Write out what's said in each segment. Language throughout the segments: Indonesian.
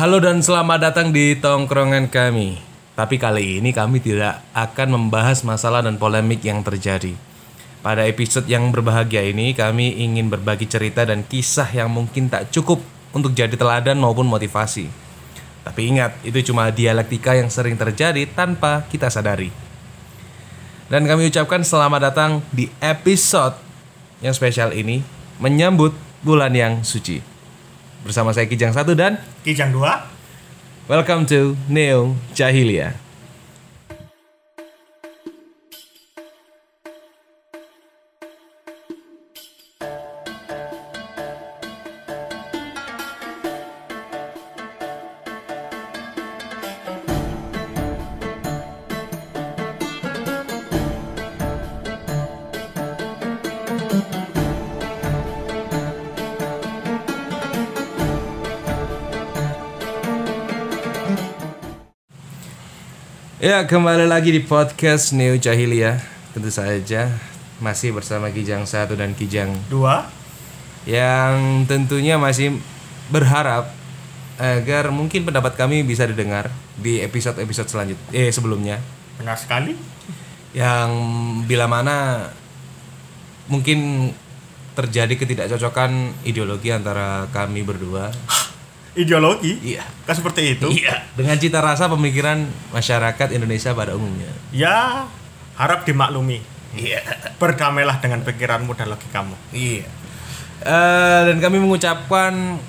Halo dan selamat datang di tongkrongan kami. Tapi kali ini kami tidak akan membahas masalah dan polemik yang terjadi. Pada episode yang berbahagia ini kami ingin berbagi cerita dan kisah yang mungkin tak cukup untuk jadi teladan maupun motivasi. Tapi ingat, itu cuma dialektika yang sering terjadi tanpa kita sadari. Dan kami ucapkan selamat datang di episode yang spesial ini menyambut bulan yang suci. Bersama saya Kijang satu dan Kijang 2 welcome to Neo Jahiliyah. Ya, kembali lagi di podcast Neo Jahiliyah. Tentu saja masih bersama Kijang satu dan Kijang 2 yang tentunya masih berharap agar mungkin pendapat kami bisa didengar di episode-episode selanjutnya eh sebelumnya Benar sekali yang bila mana mungkin terjadi ketidakcocokan ideologi antara kami berdua. Ideologi Iya. Kan seperti itu Iya, dengan cita rasa pemikiran masyarakat Indonesia pada umumnya. Ya harap dimaklumi Iya. Berdamailah dengan pikiranmu dan logikamu Iya. Eh, dan kami mengucapkan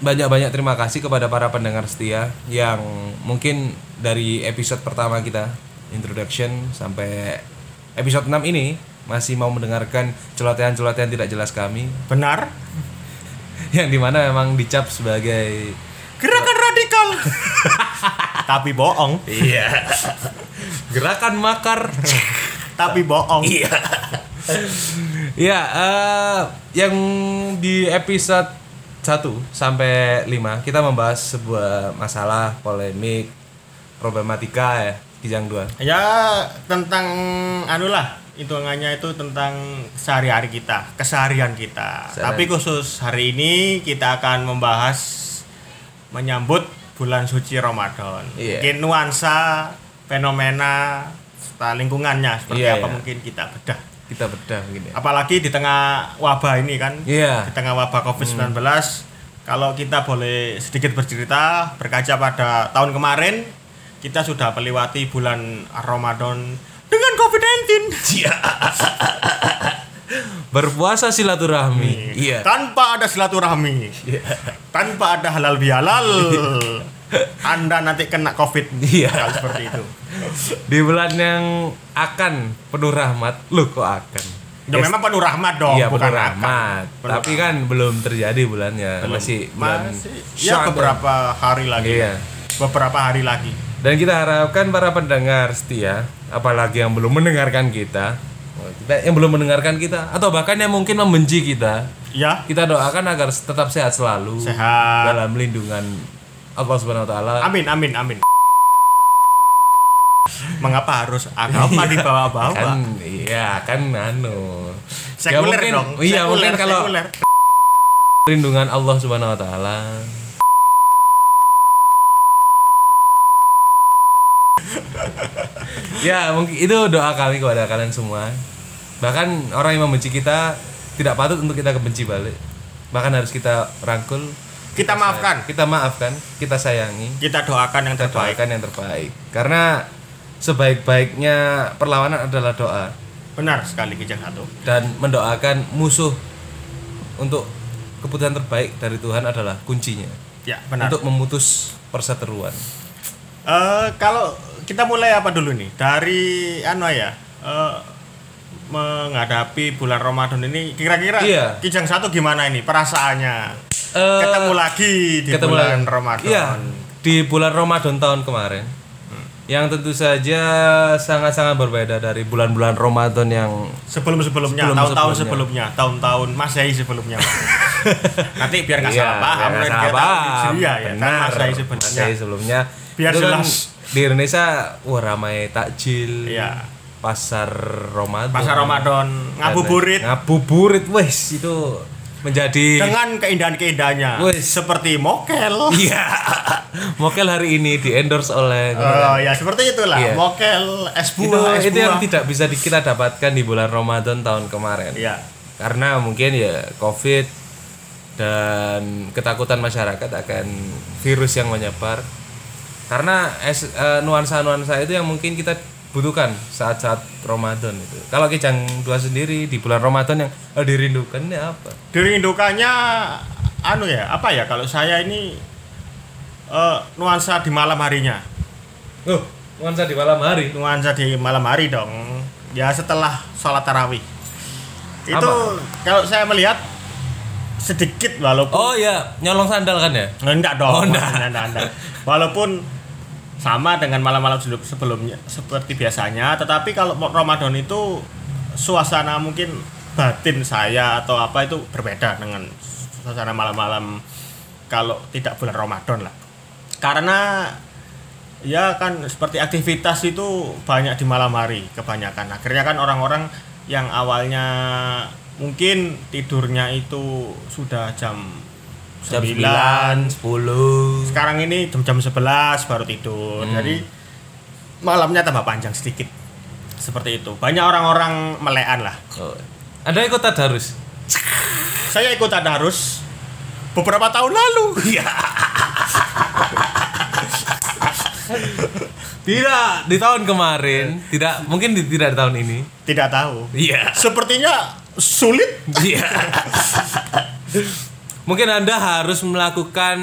banyak-banyak terima kasih kepada para pendengar setia yang mungkin dari episode pertama kita introduction sampai episode 6 ini masih mau mendengarkan celotehan-celotehan tidak jelas kami Benar yang di mana memang dicap sebagai Gerakan radikal. Tapi bohong. Iya. Gerakan makar. Tapi bohong. Iya. Iya, eh, yang di episode 1 sampai 5 kita membahas sebuah masalah polemik problematika ya Kijang 2. Ya tentang anulah hitungannya itu tentang sehari-hari kita, keseharian kita. Sehari- Tapi khusus hari ini kita akan membahas menyambut bulan suci Ramadan. Iya. Mungkin nuansa, fenomena, serta lingkungannya seperti Iya, apa iya. mungkin kita bedah. Kita bedah mungkin ya. Apalagi di tengah wabah ini kan, Iya. di tengah wabah COVID-19, kalau kita boleh sedikit bercerita berkaca pada tahun kemarin, kita sudah melewati bulan Ramadan dengan COVID-19. Iya. Berpuasa silaturahmi. Iya. Tanpa ada silaturahmi, tanpa ada halal bihalal, Anda nanti kena COVID. Iya. Kalau seperti itu. Di bulan yang akan penuh rahmat. Loh kok akan? Ya, Yes. memang penuh rahmat dong, Iya bukan penuh akan. rahmat. Penuh Tapi kan belum terjadi bulannya. Belum. Masih bulan Masih, ya beberapa hari lagi. Iya. Beberapa hari lagi. Dan kita harapkan para pendengar setia, apalagi yang belum mendengarkan kita, kita- yang belum mendengarkan kita, atau bahkan yang mungkin membenci kita, Ya, kita doakan agar tetap sehat selalu sehat. dalam lindungan Allah Subhanahu Wa Taala. Amin, amin, amin. Mengapa harus agama dibawa-bawa? Kan, iya kan, anu. Ya Sekuler mungkin- dong. Iya sekuler, mungkin kalau sekuler. lindungan Allah Subhanahu Wa Taala. Ya mungkin itu doa kami kepada kalian semua bahkan orang yang membenci kita tidak patut untuk kita kebenci balik bahkan harus kita rangkul Kita maafkan. kita maafkan kita sayangi Kita doakan yang kita terbaik. doakan yang terbaik karena sebaik-baiknya perlawanan adalah doa Benar sekali kijang satu. dan mendoakan musuh untuk keputusan terbaik dari Tuhan adalah kuncinya Ya, benar. untuk memutus perseteruan. Eh, kalau kita mulai apa dulu nih? Dari anu ya. eh, menghadapi bulan Ramadan ini kira-kira Iya. kijang satu gimana ini perasaannya? Eh, ketemu lagi di ketemu bulan lagi. Ramadan. Iya, di bulan Ramadan tahun kemarin. Yang tentu saja sangat-sangat berbeda dari bulan-bulan Ramadan yang Sebelum-sebelumnya, Sebelum- tahun-tahun sebelumnya. tahun-tahun Masehi sebelumnya. Nanti biar nggak Iya, salah paham, biar nggak salah paham. Hijriah ya, kan Benar. Masehi sebelumnya. Biar kan jelas. Di Indonesia wah ramai takjil. Iya. Pasar Ramadan. Pasar Ramadan, ngabuburit. Ngabuburit wes itu menjadi dengan keindahan-keindahannya Wes. seperti mokel. Iya. Mokel hari ini di endorse oleh Oh ya seperti itulah Iya. mokel es itu, buah es itu yang buah. tidak bisa kita dapatkan di bulan Ramadan tahun kemarin. Iya. Karena mungkin ya Covid dan ketakutan masyarakat akan virus yang menyebar. Karena es- eh, nuansa-nuansa itu yang mungkin kita butuhkan saat-saat Ramadan itu. Kalau Kijang dua sendiri di bulan Ramadan yang eh, dirindukannya apa? Dirindukannya anu ya apa ya kalau saya ini eh, nuansa di malam harinya. Oh, nuansa di malam hari. nuansa di malam hari dong ya setelah sholat tarawih itu Apa? kalau saya melihat sedikit walaupun Oh ya, nyolong sandal kan ya? enggak dong Oh, enggak. enggak, enggak, enggak. walaupun sama dengan malam-malam sebelum- sebelumnya seperti biasanya. Tetapi kalau Ramadan itu suasana mungkin batin saya atau apa itu berbeda dengan suasana malam-malam kalau tidak bulan Ramadan lah. Karena ya kan seperti aktivitas itu banyak di malam hari kebanyakan. Akhirnya kan orang-orang yang awalnya mungkin tidurnya itu sudah jam Jam 9 9, 10. sekarang ini jam jam 11 baru tidur Hmm. jadi malamnya tambah panjang sedikit seperti itu banyak orang-orang melean lah Oh. Ada ikut tadarus? saya ikut tadarus beberapa tahun lalu Iya. tidak di tahun kemarin, tidak mungkin di, tidak di tahun ini. tidak tahu Iya. sepertinya sulit Iya. mungkin Anda harus melakukan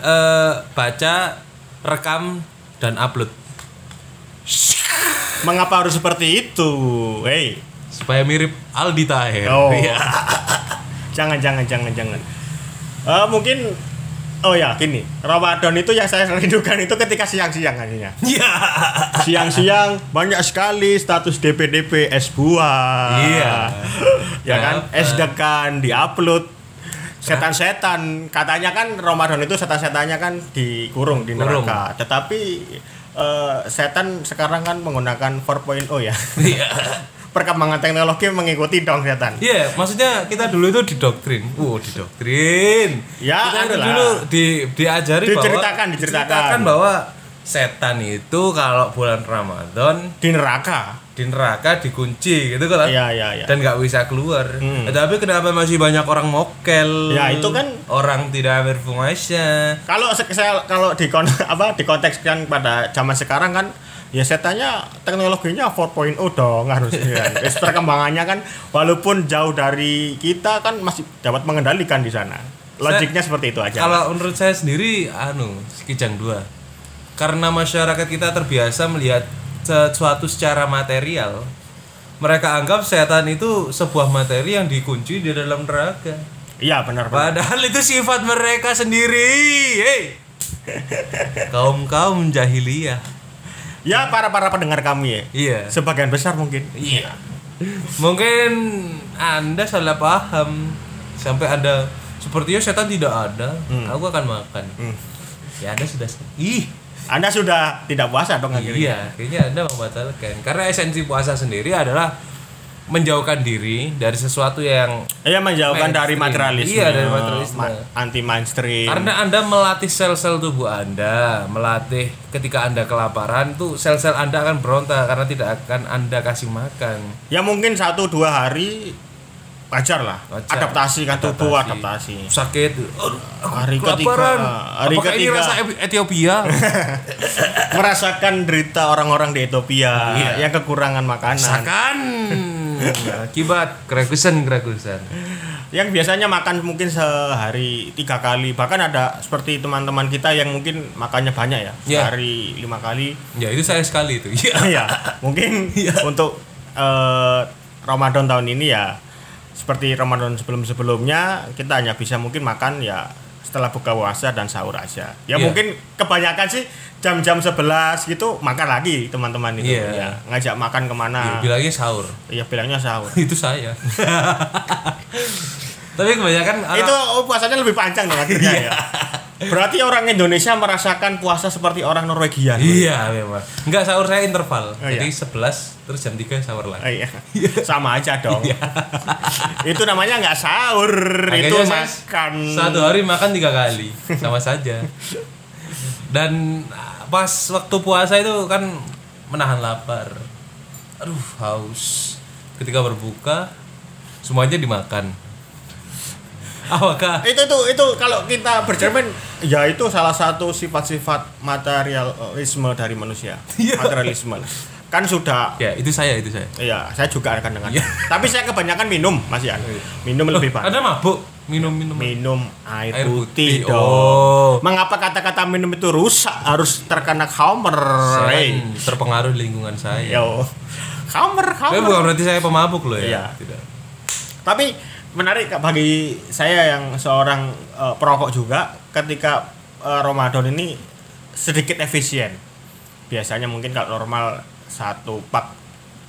eh, baca, rekam dan upload mengapa harus seperti itu hey supaya mirip Aldi Taher. Oh. Iya. jangan jangan jangan jangan Eh, mungkin oh ya gini Ramadan itu yang saya rindukan itu ketika siang-siang akhirnya Iya. siang-siang banyak sekali status DP-DP es buah Iya. ya kan es degan diupload setan-setan katanya kan Ramadan itu setan-setannya kan dikurung di Kurung. neraka tetapi eh, setan sekarang kan menggunakan 4.0 ya Iya. perkembangan teknologi mengikuti dong setan Iya, maksudnya kita dulu itu didoktrin. Wow, didoktrin. Ya, kita adalah. dulu di diajari Diceritakan, bahwa diceritakan. bahwa setan itu kalau bulan Ramadan di neraka di neraka dikunci gitu kan. Iya, iya, iya. Dan nggak bisa keluar. Hmm. Tapi kenapa masih banyak orang mokel? Ya, itu kan- orang tidak berfungsi. kalau saya kalau di apa dikontekskan pada zaman sekarang kan ya setannya teknologinya 4.0 dong harusnya Terus perkembangannya kan walaupun jauh dari kita kan masih dapat mengendalikan di sana logiknya seperti itu aja Kalau menurut saya sendiri anu kijang dua. Karena masyarakat kita terbiasa melihat sesuatu secara material. Mereka anggap setan itu sebuah materi yang dikunci di dalam neraka. iya benar benar Padahal itu sifat mereka sendiri. Hey. kaum kaum jahiliyah. ya para para pendengar kami ya Iya. sebagian besar mungkin Iya. Mungkin Anda salah paham sampai Anda sepertinya setan tidak ada. Hmm. Aku akan makan. Hmm. Ya Anda sudah ih anda sudah tidak puasa dong akhirnya Iya, kayaknya Anda membatalkan. Karena esensi puasa sendiri adalah menjauhkan diri dari sesuatu yang Iya menjauhkan dari Mainstream. materialisme Iya, dari materialisme. anti mainstream karena Anda melatih sel-sel tubuh Anda, melatih ketika Anda kelaparan tuh sel-sel Anda akan berontak karena tidak akan Anda kasih makan. ya mungkin satu dua hari wajar lah Wajar. adaptasi kan tubuh Adaptasi. adaptasi Sakit. Aduh, Hari ketiga, hari Apakah ini ketiga. rasa Eti- Ethiopia? merasakan derita orang-orang di Ethiopia Iya. yang kekurangan makanan Rasakan akibat keragusan keragusan. yang biasanya makan mungkin sehari tiga kali bahkan ada seperti teman-teman kita yang mungkin makannya banyak ya Iya. sehari lima kali Ya itu saya sekali itu. Iya. ya mungkin untuk eh, Ramadan tahun ini ya seperti Ramadan sebelum-sebelumnya kita hanya bisa mungkin makan ya setelah buka puasa dan sahur aja ya Iya. mungkin kebanyakan sih jam-jam 11 gitu makan lagi teman-teman itu Iya. ya ngajak makan Ya, ke mana bilangnya sahur. ya bilangnya sahur itu saya. Tapi kebanyakan itu oh, puasanya lebih panjang dong akhirnya Iya. ya Berarti orang Indonesia merasakan puasa seperti orang Norwegia. Iya memang. Enggak sahur saya interval. Oh, Jadi iya. 11 terus jam 3 sahur Oh, lagi. iya. Sama aja dong. itu namanya nggak sahur, itu Makanya saya makan. Satu hari makan tiga kali, sama saja. Dan ah, pas waktu puasa itu kan menahan lapar. Aduh, haus. Ketika berbuka semuanya dimakan. Apakah itu itu itu kalau kita bercermin ya itu salah satu sifat-sifat materialisme dari manusia. Iya. Materialisme. Kan sudah ya itu saya itu saya. Iya, saya juga akan dengan. Iya. Tapi saya kebanyakan minum, Mas Ian. Minum lebih banyak. Ada mabuk minum-minum. Minum air, Air putih, putih. dong. Oh. Mengapa kata-kata minum itu rusak? Harus terkena Homer. Saya kan terpengaruh lingkungan saya. Yo. Homer, Tapi Homer. bukan berarti saya pemabuk loh ya. Iya. Tidak. Tapi menarik Kak, bagi saya yang seorang eh, perokok juga ketika eh, Ramadan ini sedikit efisien. Biasanya mungkin kalau normal satu pak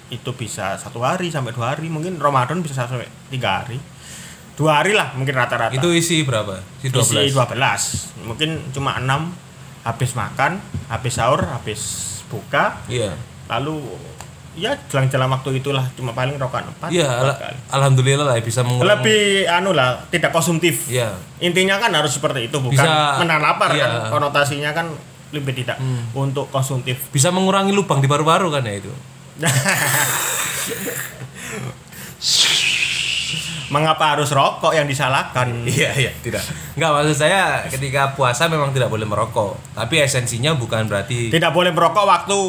itu bisa satu hari sampai dua hari, mungkin Ramadan bisa sampai tiga hari. Dua hari lah mungkin rata-rata. Itu isi berapa? Isi 12. isi 12. Mungkin cuma 6 habis makan, habis sahur, habis buka, Iya. lalu ya jelang-jelang waktu itulah cuma paling rokan 4 Iya, ala- alhamdulillah lah bisa mengurangi. lebih anu lah tidak konsumtif Iya. intinya kan harus seperti itu bukan Bisa- menahan lapar iya. kan konotasinya kan lebih tidak untuk konsumtif Bisa mengurangi lubang di paru-paru kan ya itu. mengapa harus rokok yang disalahkan Iya, iya, tidak. Enggak maksud saya ketika puasa memang tidak boleh merokok, tapi esensinya bukan berarti tidak boleh merokok waktu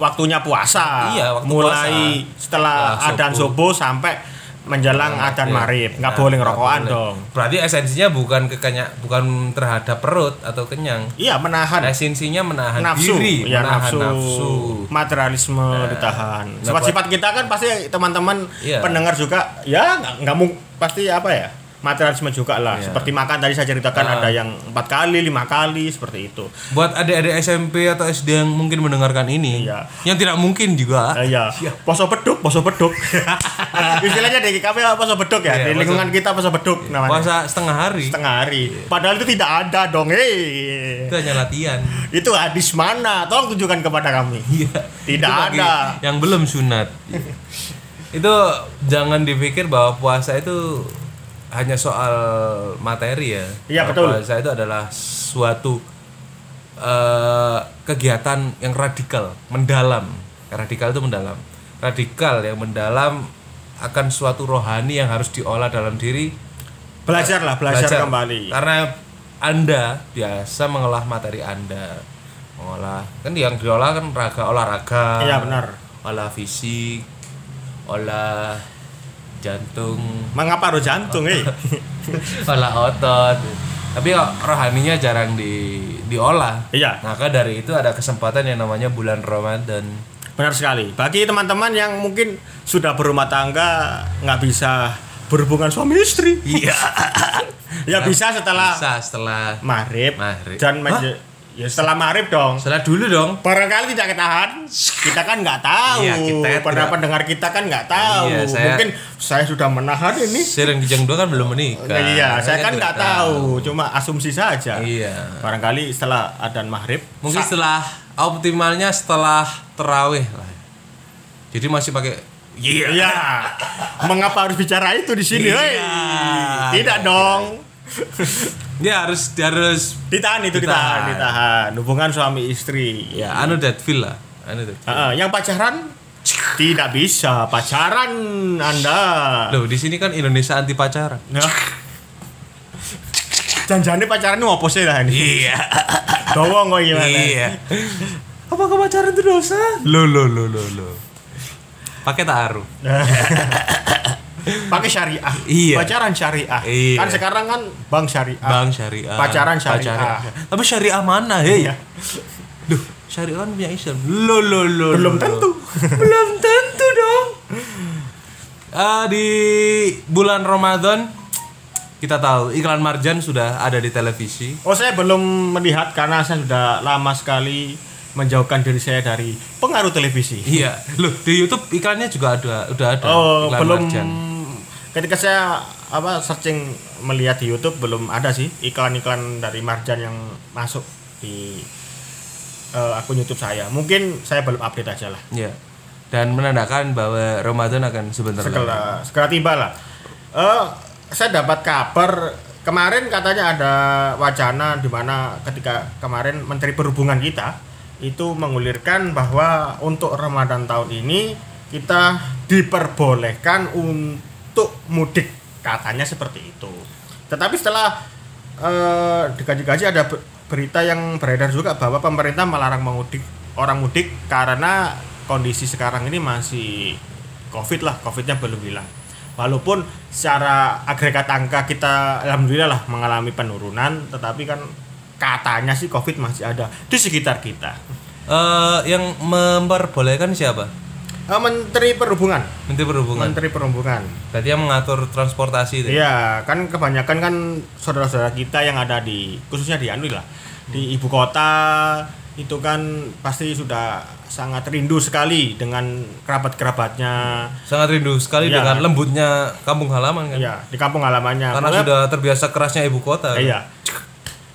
waktunya puasa Iya, waktu mulai puasa. setelah Setelah adan subuh. sampai menjelang adan Iya. maghrib nggak Nah, boleh ngerokokan boleh. dong Berarti esensinya bukan kekenya bukan terhadap perut atau kenyang. iya menahan Esensinya menahan nafsu diri, ya menahan nafsu, nafsu. materialisme ditahan nah, sifat-sifat kita kan pasti teman-teman Iya. pendengar juga ya nggak mung pasti apa ya materialisme juga lah Iya. seperti makan tadi saya ceritakan Ah. ada yang empat kali lima kali seperti itu Buat adik-adik SMP atau SD yang mungkin mendengarkan ini, Iya. yang tidak mungkin juga. Eh, iya poso beduk poso beduk istilahnya di kami poso beduk ya Iya, di poso- lingkungan kita poso beduk namanya Puasa setengah hari. setengah hari padahal itu tidak ada dong hei Itu hanya latihan. itu hadis mana tolong tunjukkan kepada kami Iya. Tidak Itu ada. Yang belum sunat. itu jangan dipikir bahwa puasa itu hanya soal materi ya. Iya, betul. Puasa itu adalah suatu eh, kegiatan yang radikal, mendalam. Radikal itu mendalam. Radikal yang mendalam akan suatu rohani yang harus diolah dalam diri belajar lah belajar, kembali karena anda biasa mengolah materi anda mengolah kan yang diolah kan raga olahraga iya benar olah fisik olah jantung. Mengapa harus jantung eh? Olah otot. Tapi kok rohaninya jarang di diolah. Iya. maka dari itu ada kesempatan yang namanya bulan Ramadan. Benar sekali. Bagi teman-teman yang mungkin sudah berumah tangga nggak bisa berhubungan suami istri, iya. Ya bisa setelah bisa setelah maghrib, Maghrib. dan ya setelah maghrib dong. setelah dulu dong Barangkali tidak ketahan, kita kan nggak tahu. Iya, kita Para tidak- pendengar kita kan nggak tahu. Iya, saya- Mungkin saya sudah menahan ini. Sering Kijang dua kan belum menikah iya, saya kan tidak nggak tahu. cuma asumsi saja. iya Barangkali setelah adan maghrib, Mungkin setelah optimalnya setelah terawih lah. Jadi masih pakai iya. Iya. Mengapa harus bicara itu di sini? Iya. hei? Tidak Iya, dong. Ya harus harus Ditahan itu ditahan, Ditahan. ditahan. Hubungan suami istri. ya anu that feel lah. Anu that feel. Heeh, yang pacaran tidak bisa pacaran Anda. Loh, di sini kan Indonesia anti pacaran. Nah. Janjane pacaran apa sih lah ini? Iya. Dowo kok gimana? iya. Apakah pacaran itu dosa? Lo lo lo lo lo. Pakai taruh. Pakai syariah. Iya. Pacaran syariah. Iya. Kan sekarang kan bank syariah. Bang syariah. Pacaran syariah. Tapi syariah mana, hei? Iya. Duh, syariah kan punya Islam. Lo lo lo. Belum lo, tentu. Belum tentu dong. Ah, di bulan Ramadan kita tahu iklan Marjan sudah ada di televisi. Oh saya belum melihat karena saya sudah lama sekali menjauhkan diri saya dari pengaruh televisi. Iya, loh di YouTube iklannya juga ada, udah ada. Oh iklan belum. Marjan. Ketika saya apa searching melihat di YouTube belum ada sih iklan-iklan dari Marjan yang masuk di eh, akun YouTube saya. Mungkin saya belum update aja lah. Ya. Dan menandakan bahwa Ramadan akan sebentar lagi. segera segera tiba lah. Eh, saya dapat kabar kemarin katanya ada wacana di mana ketika kemarin Menteri Perhubungan kita itu mengulirkan bahwa untuk Ramadan tahun ini kita diperbolehkan untuk mudik katanya seperti itu. Tetapi setelah eh, dikaji-kaji ada be- berita yang beredar juga bahwa pemerintah melarang mengudik orang mudik karena kondisi sekarang ini masih covid lah covidnya belum hilang walaupun secara agregat angka kita alhamdulillah lah mengalami penurunan tetapi kan katanya sih covid masih ada di sekitar kita Eh, yang memperbolehkan siapa? Eh, Menteri Perhubungan Menteri Perhubungan. Menteri Perhubungan Berarti yang mengatur transportasi itu. Iya, kan kebanyakan kan saudara-saudara kita yang ada di khususnya di Anu lah, di ibu kota itu kan pasti sudah sangat rindu sekali dengan kerabat-kerabatnya. Sangat rindu sekali Iya. dengan lembutnya kampung halaman kan. Iya, di kampung halamannya. Karena Pokoknya- sudah terbiasa kerasnya ibu kota. kan? Iya.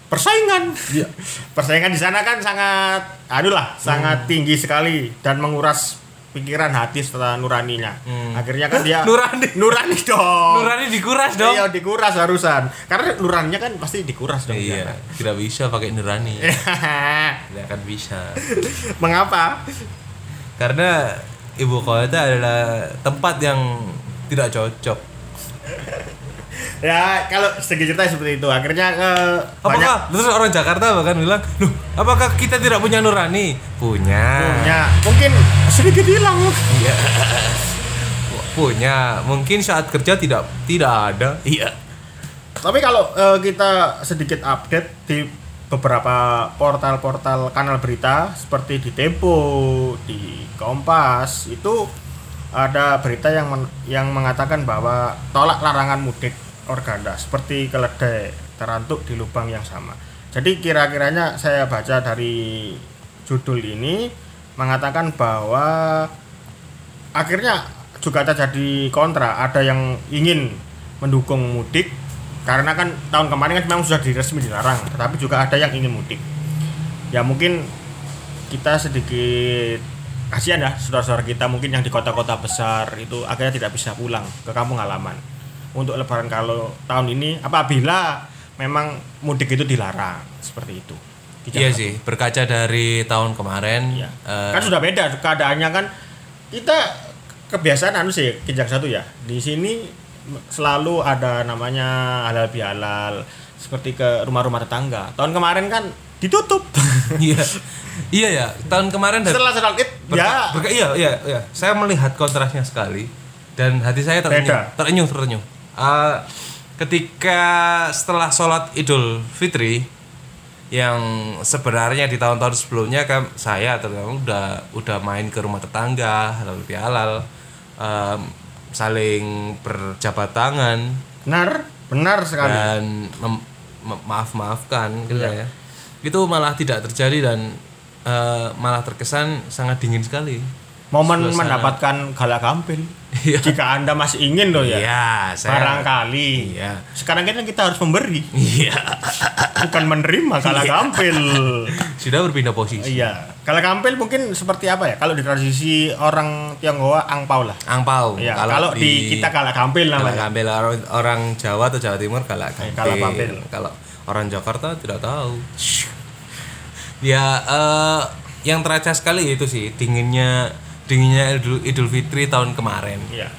Persaingan. Persaingan di sana kan sangat anu lah, sangat tinggi sekali dan menguras pikiran hati setelah nuraninya. Akhirnya kan dia Nurani. Nurani dong. Nurani dikuras dong. Iya, dikuras harusan. Karena nuraninya kan pasti dikuras dong. Iya, sana. tidak bisa pakai nurani. tidak akan bisa. Mengapa? Karena ibu kota adalah tempat yang tidak cocok. Ya, kalau segi cerita seperti itu. Akhirnya eh, banyak Apakah terus orang Jakarta bahkan bilang, "Loh, apakah kita tidak punya nurani?" Punya. punya mungkin sedikit hilang. Iya. Punya. Mungkin saat kerja tidak tidak ada. Iya. Tapi kalau eh, kita sedikit update di beberapa portal-portal kanal berita seperti di Tempo, di Kompas itu ada berita yang men- yang mengatakan bahwa tolak larangan mudik organda seperti keledai terantuk di lubang yang sama. Jadi kira-kiranya saya baca dari judul ini mengatakan bahwa akhirnya juga terjadi kontra ada yang ingin mendukung mudik karena kan tahun kemarin kan memang sudah diresmi dilarang tetapi juga ada yang ingin mudik ya mungkin kita sedikit kasihan ya saudara-saudara kita mungkin yang di kota-kota besar itu akhirnya tidak bisa pulang ke kampung halaman untuk lebaran kalau tahun ini apabila memang mudik itu dilarang seperti itu Iya sih, berkaca dari tahun kemarin Iya. eh, kan sudah beda keadaannya kan kita kebiasaan anu sih kijang satu ya di sini selalu ada namanya halal bihalal seperti ke rumah-rumah tetangga tahun kemarin kan ditutup iya. Iya ya, tahun kemarin dari setelah setelah berka- ya berka- iya iya iya. Saya melihat kontrasnya sekali dan hati saya terenyuh, Beda. terenyuh, terenyuh. Eh, ketika setelah sholat Idul Fitri yang sebenarnya di tahun-tahun sebelumnya kan saya terutama udah udah main ke rumah tetangga halal bihalal em, saling berjabat tangan. Benar benar sekali. Dan maaf maafkan gitu Iya. ya. Itu malah tidak terjadi dan eh, malah terkesan sangat dingin sekali momen suasana. mendapatkan galak gampil. Iya. jika anda masih ingin loh ya iya saya barangkali. Iya. Sekarang kan kita harus memberi. Iya. Bukan menerima galak gampil. Sudah berpindah posisi. Iya. Galak gampil mungkin seperti apa ya? Kalau di tradisi orang Tionghoa angpau lah. Angpau Iya, kalau, di, kita galak gampil galak namanya. gampil. Orang, orang Jawa atau Jawa Timur galak Eh, gampil. galak gampil. Kalau orang Jakarta tidak tahu. Ya eh, yang terasa sekali itu sih dinginnya dinginnya Idul, Idul Fitri tahun kemarin. Iya.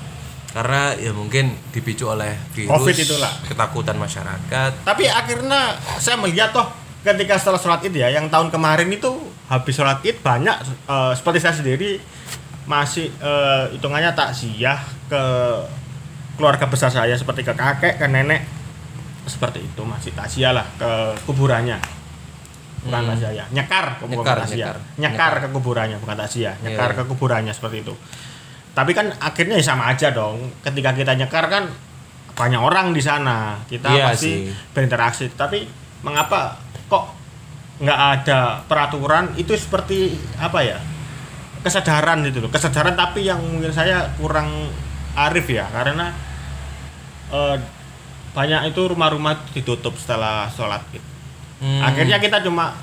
Karena ya mungkin dipicu oleh virus Covid itulah. ketakutan masyarakat. Tapi akhirnya saya melihat toh ketika setelah sholat id ya, yang tahun kemarin itu habis sholat id banyak eh, seperti saya sendiri masih eh, hitungannya takziah ke keluarga besar saya seperti ke kakek, ke nenek seperti itu masih takziah lah ke kuburannya. Bukan Hmm. ya, nyekar, bukan Nyekar, nyekar. Nyekar ke kuburannya, bukan takziah, nyekar Iya. ke kuburannya seperti itu. Tapi kan akhirnya ya sama aja dong. Ketika kita nyekar kan banyak orang di sana. Kita Iya pasti sih. berinteraksi. Tapi mengapa kok nggak ada peraturan? Itu seperti apa ya? Kesadaran gitu loh. Kesadaran tapi yang mungkin saya kurang arif ya karena eh, banyak itu rumah-rumah ditutup setelah sholat gitu. Hmm. Akhirnya kita cuma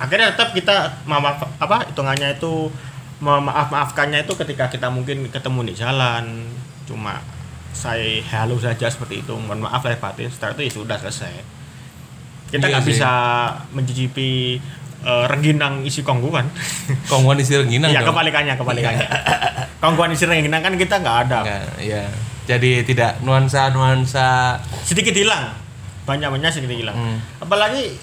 akhirnya tetap kita maaf apa hitungannya itu memaaf maafkannya itu ketika kita mungkin ketemu di jalan cuma saya halo saja seperti itu mohon maaf lahir batin setelah itu ya sudah selesai. Kita Iya nggak bisa mencicipi eh, rengginang isi kongguan. Kongguan isi rengginang ya kebalikannya kebalikannya. Kongguan isi rengginang kan kita nggak ada. Ya. Jadi tidak nuansa-nuansa sedikit hilang. Banyak banyak sedikit hilang. Hmm. apalagi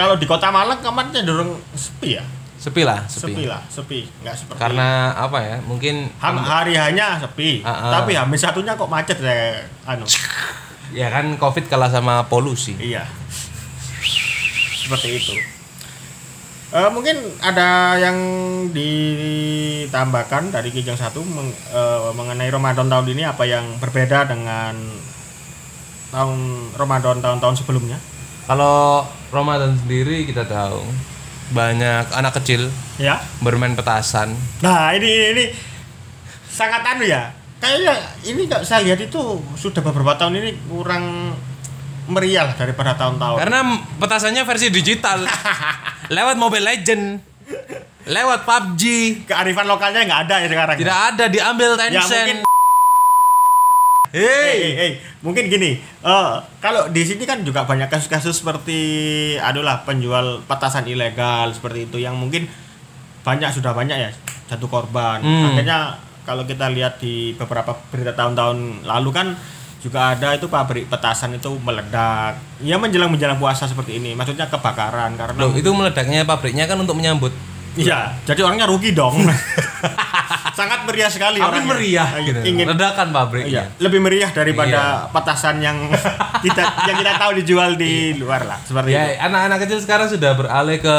kalau di kota Malang kemarin cenderung sepi ya sepi lah, sepi. sepi lah sepi nggak seperti Karena apa ya? Mungkin Ham, hari hanya sepi Ah, ah. tapi hamin satunya kok macet ya anu ya kan Covid kalah sama polusi. iya seperti itu Eh, mungkin ada yang ditambahkan dari Kijang satu meng- eh, mengenai Ramadan tahun ini apa yang berbeda dengan tahun Ramadan tahun-tahun sebelumnya Kalau Ramadan sendiri kita tahu banyak anak kecil ya bermain petasan. Nah ini ini, ini sangat anu ya. Kayaknya ini nggak saya lihat itu sudah beberapa tahun ini kurang meriah daripada tahun-tahun. Karena petasannya versi digital. lewat Mobile Legend. Lewat PUBG. Kearifan lokalnya nggak ada ya sekarang. Tidak ada diambil Ya Tencent. mungkin. Hei, hei, hei. mungkin gini. eh, kalau di sini kan juga banyak kasus-kasus seperti, adulah penjual petasan ilegal seperti itu yang mungkin banyak sudah banyak ya jatuh korban. Hmm. Akhirnya kalau kita lihat di beberapa berita tahun-tahun lalu kan juga ada itu pabrik petasan itu meledak. Ya menjelang menjelang puasa seperti ini. Maksudnya kebakaran karena Loh, itu meledaknya pabriknya kan untuk menyambut. Iya, jadi orangnya rugi dong. Sangat meriah sekali Tapi orangnya. meriah gitu. Ingin Ledakan pabriknya. Iya, lebih meriah daripada petasan yang kita yang kita tahu dijual di luar lah, seperti itu. Ya, anak-anak kecil sekarang sudah beralih ke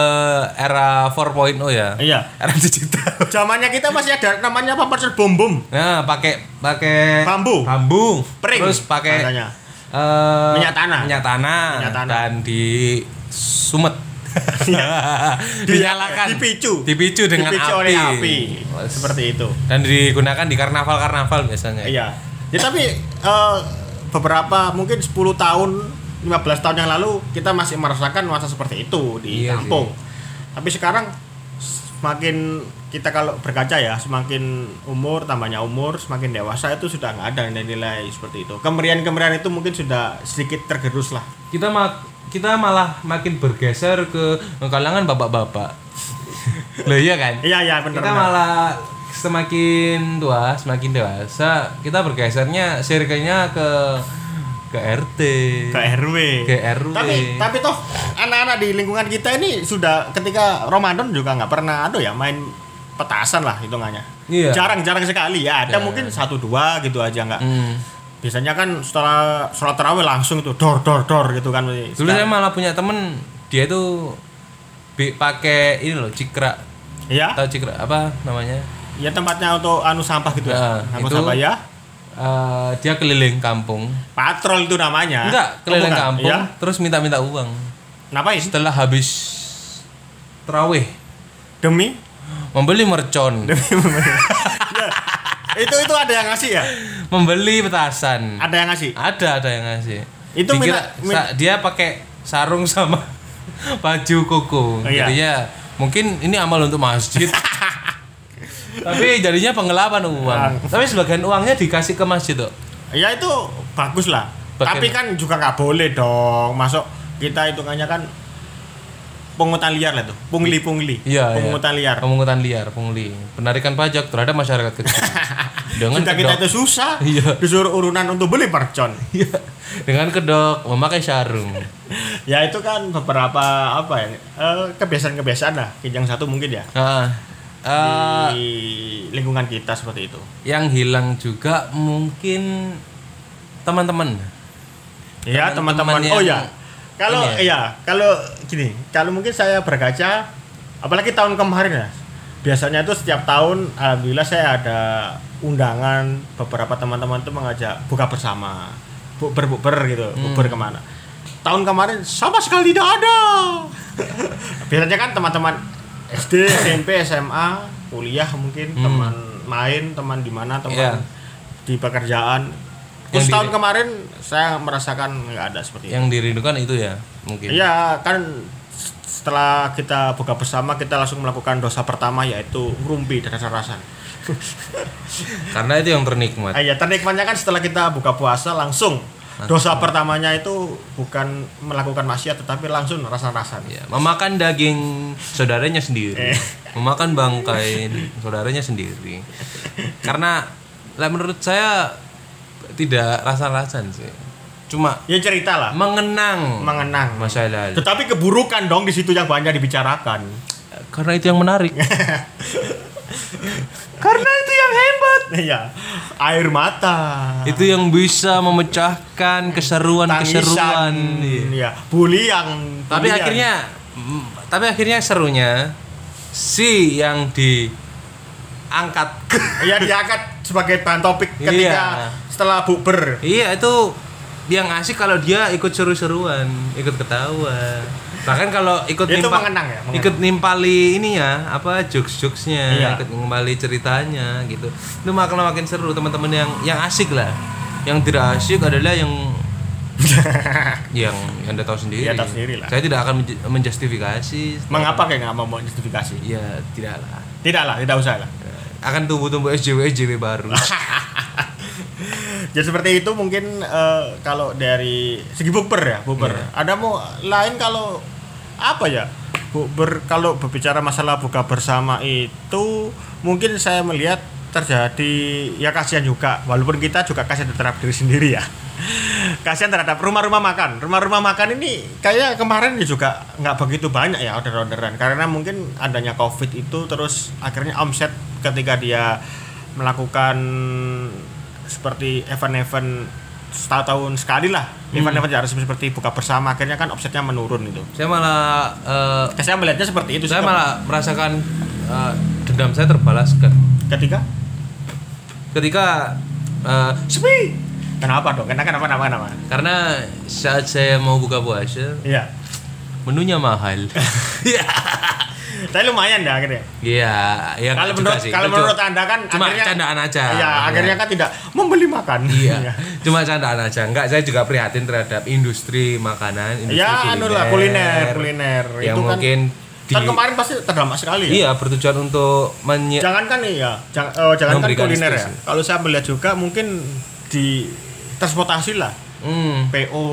era 4.0 ya. Iya. Era digital. Zamannya kita masih ada namanya petasan bom bom. Nah, pakai pakai Bambu. bambu, Pring terus pakai katanya. eh, Minyak tanah. minyak tanah, Minyak tanah. dan di sumet. Dinyalakan. Dipicu. Dipicu dengan Dipicu api. oleh api. Seperti itu. Dan digunakan di karnaval-karnaval biasanya. Iya. Ya tapi eh, beberapa mungkin 10 tahun, 15 tahun yang lalu kita masih merasakan nuansa seperti itu di Iya kampung. Tapi sekarang semakin kita kalau berkaca ya, semakin umur tambahnya umur, semakin dewasa itu sudah nggak ada nilai-nilai seperti itu. Kemerian-kemerian itu mungkin sudah sedikit tergerus lah. Kita ma- kita malah makin bergeser ke kalangan bapak-bapak. Loh iya kan? Iya iya benar. kita malah semakin tua, semakin dewasa, kita bergesernya circle-nya ke ke RT, ke RW. ke RW. Tapi tapi toh anak-anak di lingkungan kita ini sudah ketika Ramadan juga nggak pernah ada ya main petasan lah hitungannya. Iya. Jarang-jarang sekali ya. Ada Ya. mungkin satu dua gitu aja nggak. Hmm. Biasanya kan setelah sholat tarawih langsung itu dor dor dor gitu kan. Dulu saya malah punya temen dia itu pakai ini loh cikra, Iya. tahu cikra apa namanya? Ya tempatnya untuk anu sampah gitu Nah, ya. Anu itu- sampah ya. Eh, dia keliling kampung, Patrol itu namanya. enggak Oh, keliling bukan. kampung, Iya. terus minta-minta uang. Ngapain? Setelah habis terawih, Demi membeli mercon, Ya, itu itu ada yang ngasih ya? membeli petasan. Ada yang ngasih. Ada ada yang ngasih. Itu Dikira- minta- min- sa- dia pakai sarung sama baju koko. Oh, iya. Jadinya mungkin ini amal untuk masjid. Tapi jadinya penggelapan uang. Uang. Tapi sebagian uangnya dikasih ke masjid tuh. Ya itu bagus lah. Bagian- Tapi kan juga nggak boleh dong. Masuk kita hitungannya kan pungutan liar lah tuh. Pungli-pungli. Iya, Pungutan iya. liar. Pemungutan liar, pungli. Penarikan pajak terhadap masyarakat kecil. Dengan kita kedok, itu susah. Iya. Disuruh urunan untuk beli mercon. Iya. dengan kedok memakai sarung. ya itu kan beberapa apa ya? eh, kebiasaan-kebiasaan lah. Kijang satu mungkin ya. Nah, eh, di lingkungan kita seperti itu. yang hilang juga mungkin teman-teman. Ya Teman-teman. Oh ya. Kalau ini iya, kalau gini, kalau mungkin saya berkaca, apalagi tahun kemarin ya. Biasanya itu setiap tahun, alhamdulillah saya ada undangan beberapa teman-teman itu mengajak buka bersama, bukber bukber gitu, bukber ke mana. Tahun kemarin sama sekali tidak ada. Biasanya kan teman-teman SD, SMP, SMA, kuliah mungkin teman main, teman di mana, teman Iya. di pekerjaan Yang Khusus tahun diri- kemarin saya merasakan nggak ada seperti itu. Yang dirindukan itu ya mungkin. Iya kan setelah kita buka bersama kita langsung melakukan dosa pertama yaitu ngerumpi dan rasa-rasa. Karena itu yang ternikmat. Ah, iya, ternikmatnya kan setelah kita buka puasa langsung dosa pertamanya itu bukan melakukan maksiat tetapi langsung rasa-rasa. Ya, memakan daging saudaranya sendiri. Eh. Memakan bangkai saudaranya sendiri. Karena lah menurut saya tidak rasa-rasan sih. Cuma Ya cerita lah, mengenang mengenang. masa lalu. Tetapi keburukan dong di situ yang banyak dibicarakan. Karena itu yang menarik. Karena itu yang hebat. Iya, air mata. Itu yang bisa memecahkan keseruan-keseruan. tangisan, Iya. ya, bulian. Tapi bulian. akhirnya mm, tapi akhirnya serunya si yang diangkat ya diangkat sebagai bahan topik ketika Iya. setelah bukber. Iya itu yang asik kalau dia ikut seru-seruan, ikut ketawa. Bahkan kalau ikut Itu nimpa- mengenang ya, mengenang. ikut nimpali ini ya, apa jokes-jokesnya, Iya. ikut nimpali ceritanya gitu. Itu makin makin seru teman-teman yang yang asik lah. Yang tidak asik adalah yang yang anda tahu sendiri. Iya, tahu sendiri lah. Saya tidak akan menj- menjustifikasi. Mengapa kayak nggak mau justifikasi? Ya tidak lah. Tidak lah, tidak usah lah. Akan tumbuh-tumbuh SJW SJW baru. Jadi seperti itu mungkin eh, kalau dari segi bukber ya, bukber. Iya. Ada mau lain kalau apa ya? Bukber kalau berbicara masalah buka bersama itu mungkin saya melihat terjadi ya kasihan juga walaupun kita juga kasihan terhadap diri sendiri ya kasihan terhadap rumah-rumah makan rumah-rumah makan ini kayak kemarin ya juga nggak begitu banyak ya order-orderan karena mungkin adanya covid itu terus akhirnya omset ketika dia melakukan seperti event-event setahun sekali lah. Event-event yang harus seperti buka bersama akhirnya kan omsetnya menurun itu saya malah eh, saya melihatnya seperti itu saya sih, malah merasakan eh, dendam saya terbalaskan. Ketika? Ketika eh, sepi. Kenapa dong? Kenapa kenapa kenapa kenapa? Karena saat saya mau buka puasa iya. menunya mahal. Iya. tapi lumayan dah akhirnya. Iya, ya kalau menurut sih. kalau menurut anda kan cuma akhirnya candaan aja. ya akhirnya kan tidak membeli makan. Iya, cuma candaan aja. Enggak, saya juga prihatin terhadap industri makanan, industri ya anu lah kuliner kuliner. Yang itu kan mungkin di kan kemarin pasti terdampak sekali ya. Iya bertujuan untuk menye jangan kan iya jangan oh, jangan kan Memberikan kuliner ya. kalau saya melihat juga mungkin di transportasi lah. Hmm, PO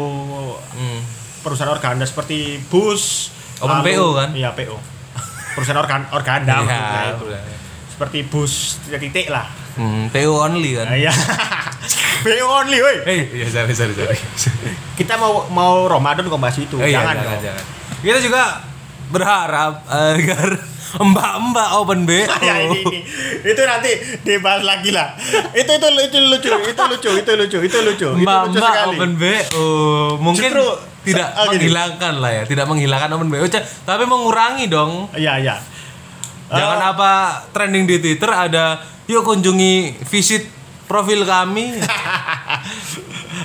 hmm. perusahaan organda seperti bus Open PO kan? iya PO perusahaan organ organda Iya, maksudnya itu. udah. seperti bus tiga titik lah Hmm, PO only kan. Iya PO only woi Eh, iya sorry sorry sorry. kita mau mau Ramadan kok bahas itu iya, jangan, jangan, dong. jangan. Kita juga berharap agar mbak-mbak open BO. ya ini, ini itu nanti dibahas lagi lah itu itu itu lucu itu lucu itu lucu itu lucu Mbak-mbak open BO mungkin Justru, tidak oh, gini. menghilangkan lah ya, tidak menghilangkan open BO, ca- tapi mengurangi dong. iya iya Jangan Eh, apa trending di Twitter ada yuk kunjungi visit profil kami.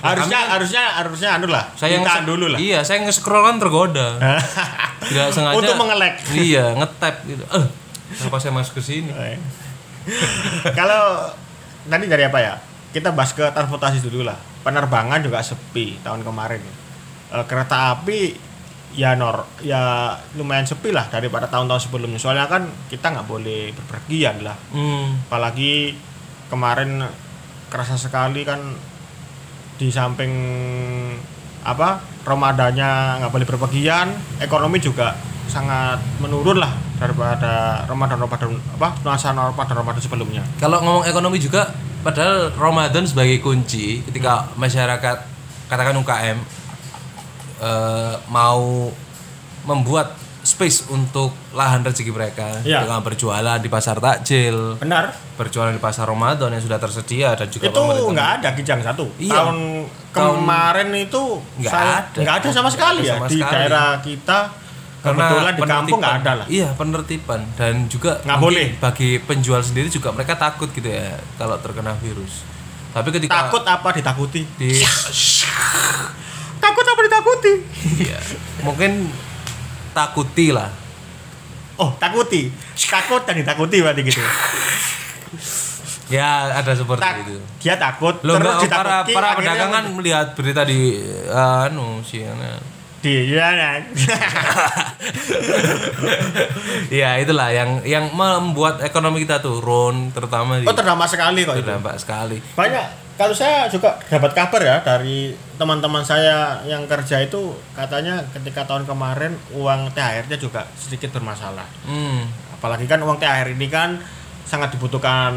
harusnya kami harusnya harusnya anu lah Saya nge- dulu lah Iya, saya nge-scroll kan tergoda. Tidak sengaja. Untuk mengelek. Iya, nge-tap gitu. Eh, kenapa saya masuk ke sini? kalau tadi dari apa ya kita bahas ke transportasi dulu lah penerbangan juga sepi tahun kemarin Eh, kereta api ya nor ya lumayan sepi lah daripada tahun-tahun sebelumnya. Soalnya kan kita nggak boleh berpergian lah. Hmm. apalagi kemarin kerasa sekali kan di samping apa Ramadannya nggak boleh berpergian ekonomi juga sangat menurun lah daripada Ramadan Ramadan apa nuansa Ramadan Ramadan sebelumnya. Kalau ngomong ekonomi juga, padahal Ramadan sebagai kunci ketika masyarakat katakan UKM eh, mau membuat space untuk lahan rezeki mereka Iya. dengan berjualan di pasar takjil, benar berjualan di pasar Ramadan yang sudah tersedia dan juga itu nggak ada kijang satu Iya. tahun kemarin itu Nggak ada. nggak ada sama sekali Nggak ya sama di sekali. daerah kita kebetulan di kampung nggak ada lah Iya, penertiban dan juga Nggak boleh. bagi penjual sendiri juga mereka takut gitu ya kalau terkena virus. Tapi ketika takut apa ditakuti di takut apa ditakuti iya, mungkin takuti lah. Oh, takuti. Takut dan ditakuti berarti gitu. Ya, ada seperti Tak- itu. dia takut Lo terus enggak para ditakuti, para pedagang kan melihat berita di anu CNN. Di ya, itulah yang yang membuat ekonomi kita turun terutama di oh terdampak sekali kok itu terdampak sekali. banyak kalau saya juga dapat kabar ya dari teman-teman saya yang kerja itu katanya ketika tahun kemarin uang THR-nya juga sedikit bermasalah Hmm. apalagi kan uang THR ini kan sangat dibutuhkan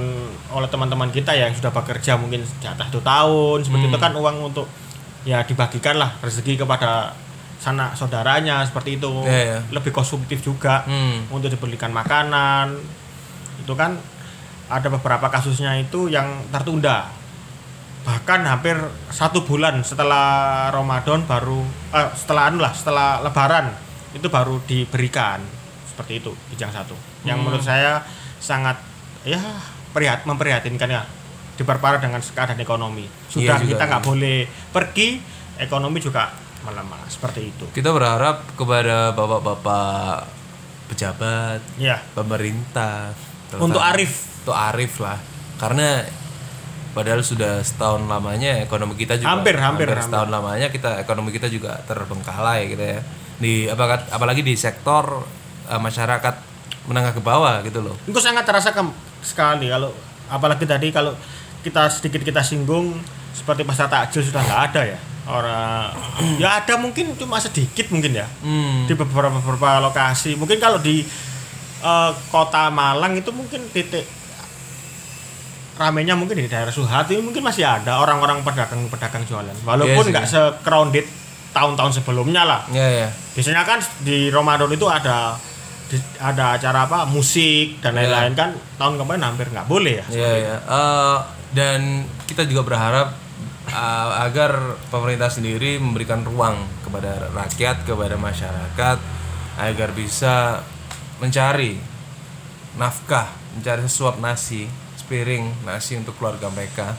oleh teman-teman kita yang sudah bekerja mungkin di atas satu tahun seperti Hmm. itu kan uang untuk ya dibagikan lah rezeki kepada sanak saudaranya seperti itu Iya, iya. lebih konsumtif juga Hmm. untuk dibelikan makanan itu kan ada beberapa kasusnya itu yang tertunda bahkan hampir satu bulan setelah Ramadan baru eh, setelah anu lah setelah Lebaran itu baru diberikan seperti itu bijang satu yang Hmm. menurut saya sangat ya prihat memprihatinkan ya diperparah dengan keadaan ekonomi sudah Iya kita nggak iya. boleh pergi ekonomi juga melemah seperti itu Kita berharap kepada bapak-bapak pejabat, ya pemerintah untuk Arif untuk Arif lah. Karena padahal sudah setahun lamanya ekonomi kita juga Hampir, hampir, hampir. setahun lamanya kita ekonomi kita juga terbengkalai gitu ya. Di apa apalagi di sektor eh, masyarakat menengah ke bawah gitu loh. itu sangat terasa ke- sekali kalau apalagi tadi kalau kita sedikit kita singgung seperti pasar takjil sudah nggak ada ya orang ya ada mungkin cuma sedikit mungkin ya Hmm. di beberapa beberapa lokasi mungkin kalau di eh, kota Malang itu mungkin titik ramenya mungkin di daerah Suhati mungkin masih ada orang-orang pedagang-pedagang jualan walaupun Iya nggak se-crowded tahun-tahun sebelumnya lah Ya ya. biasanya kan di Ramadan itu ada di- ada acara apa musik dan Iya. lain-lain kan tahun kemarin hampir nggak boleh ya Iya ya. Eh, dan kita juga berharap eh, agar pemerintah sendiri memberikan ruang kepada rakyat, kepada masyarakat agar bisa mencari nafkah, mencari sesuap nasi, sepiring nasi untuk keluarga mereka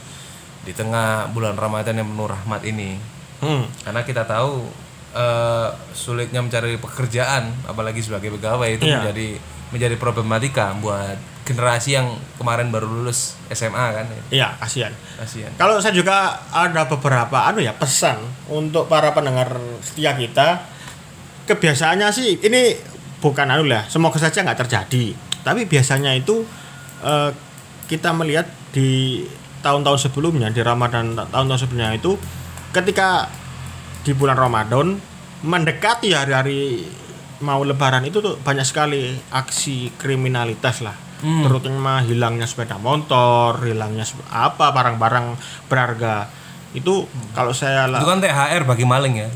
di tengah bulan Ramadan yang penuh rahmat ini. Hmm. Karena kita tahu eh, sulitnya mencari pekerjaan, apalagi sebagai pegawai itu Iya. menjadi menjadi problematika buat generasi yang kemarin baru lulus SMA kan. Iya, kasihan. Kasihan. Kalau saya juga ada beberapa anu ya pesan untuk para pendengar setia kita. Kebiasaannya sih ini bukan anu lah, semoga saja nggak terjadi. Tapi biasanya itu eh, kita melihat di tahun-tahun sebelumnya di Ramadan tahun-tahun sebelumnya itu ketika di bulan Ramadan mendekati hari-hari mau lebaran itu tuh banyak sekali aksi kriminalitas lah Hmm. terutama hilangnya sepeda motor hilangnya apa barang-barang berharga itu kalau saya lah Itu kan THR bagi maling ya.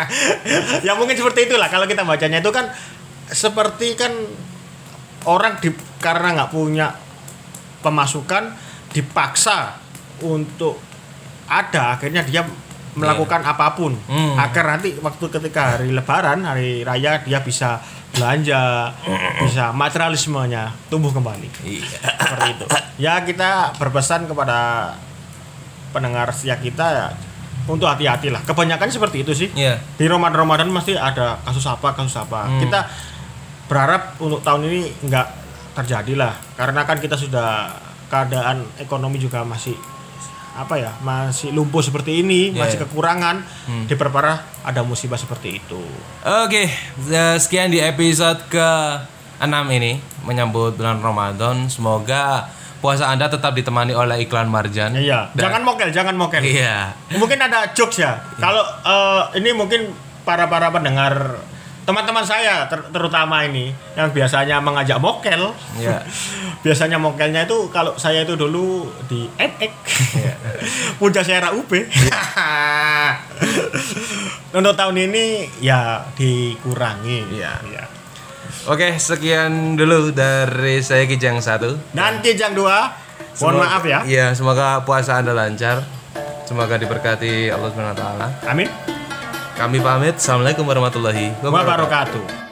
ya mungkin seperti itulah kalau kita bacanya itu kan seperti kan orang di karena nggak punya pemasukan dipaksa untuk ada akhirnya dia melakukan apa pun Hmm. agar nanti waktu ketika hari lebaran hari raya dia bisa belanja bisa materialismenya tumbuh kembali Iya. seperti itu ya kita berpesan kepada pendengar setia kita ya untuk hati-hati lah kebanyakan seperti itu sih Iya. di Ramadan Ramadan pasti ada kasus apa kasus apa Hmm. kita berharap untuk tahun ini nggak terjadi lah karena kan kita sudah keadaan ekonomi juga masih apa ya masih lumpuh seperti ini Iya, masih iya. kekurangan Hmm. diperparah ada musibah seperti itu Oke, eh, sekian di episode ke 6 ini menyambut bulan Ramadan. Semoga puasa Anda tetap ditemani oleh iklan Marjan. iya Dan- jangan mokel jangan mokel Iya. mungkin ada jokes ya kalau eh, ini mungkin para para pendengar teman-teman saya ter- terutama ini yang biasanya mengajak mokel Iya. biasanya mokelnya itu kalau saya itu dulu di MX Iya. Puja Sera UB untuk tahun ini ya dikurangi Iya. ya. Oke, sekian dulu dari saya Kijang satu. dan kijang dua mohon Semoga- maaf ya Iya, semoga puasa Anda lancar. Semoga diberkati Allah Subhanahu wa taala. amin Kami pamit. Assalamualaikum warahmatullahi wabarakatuh.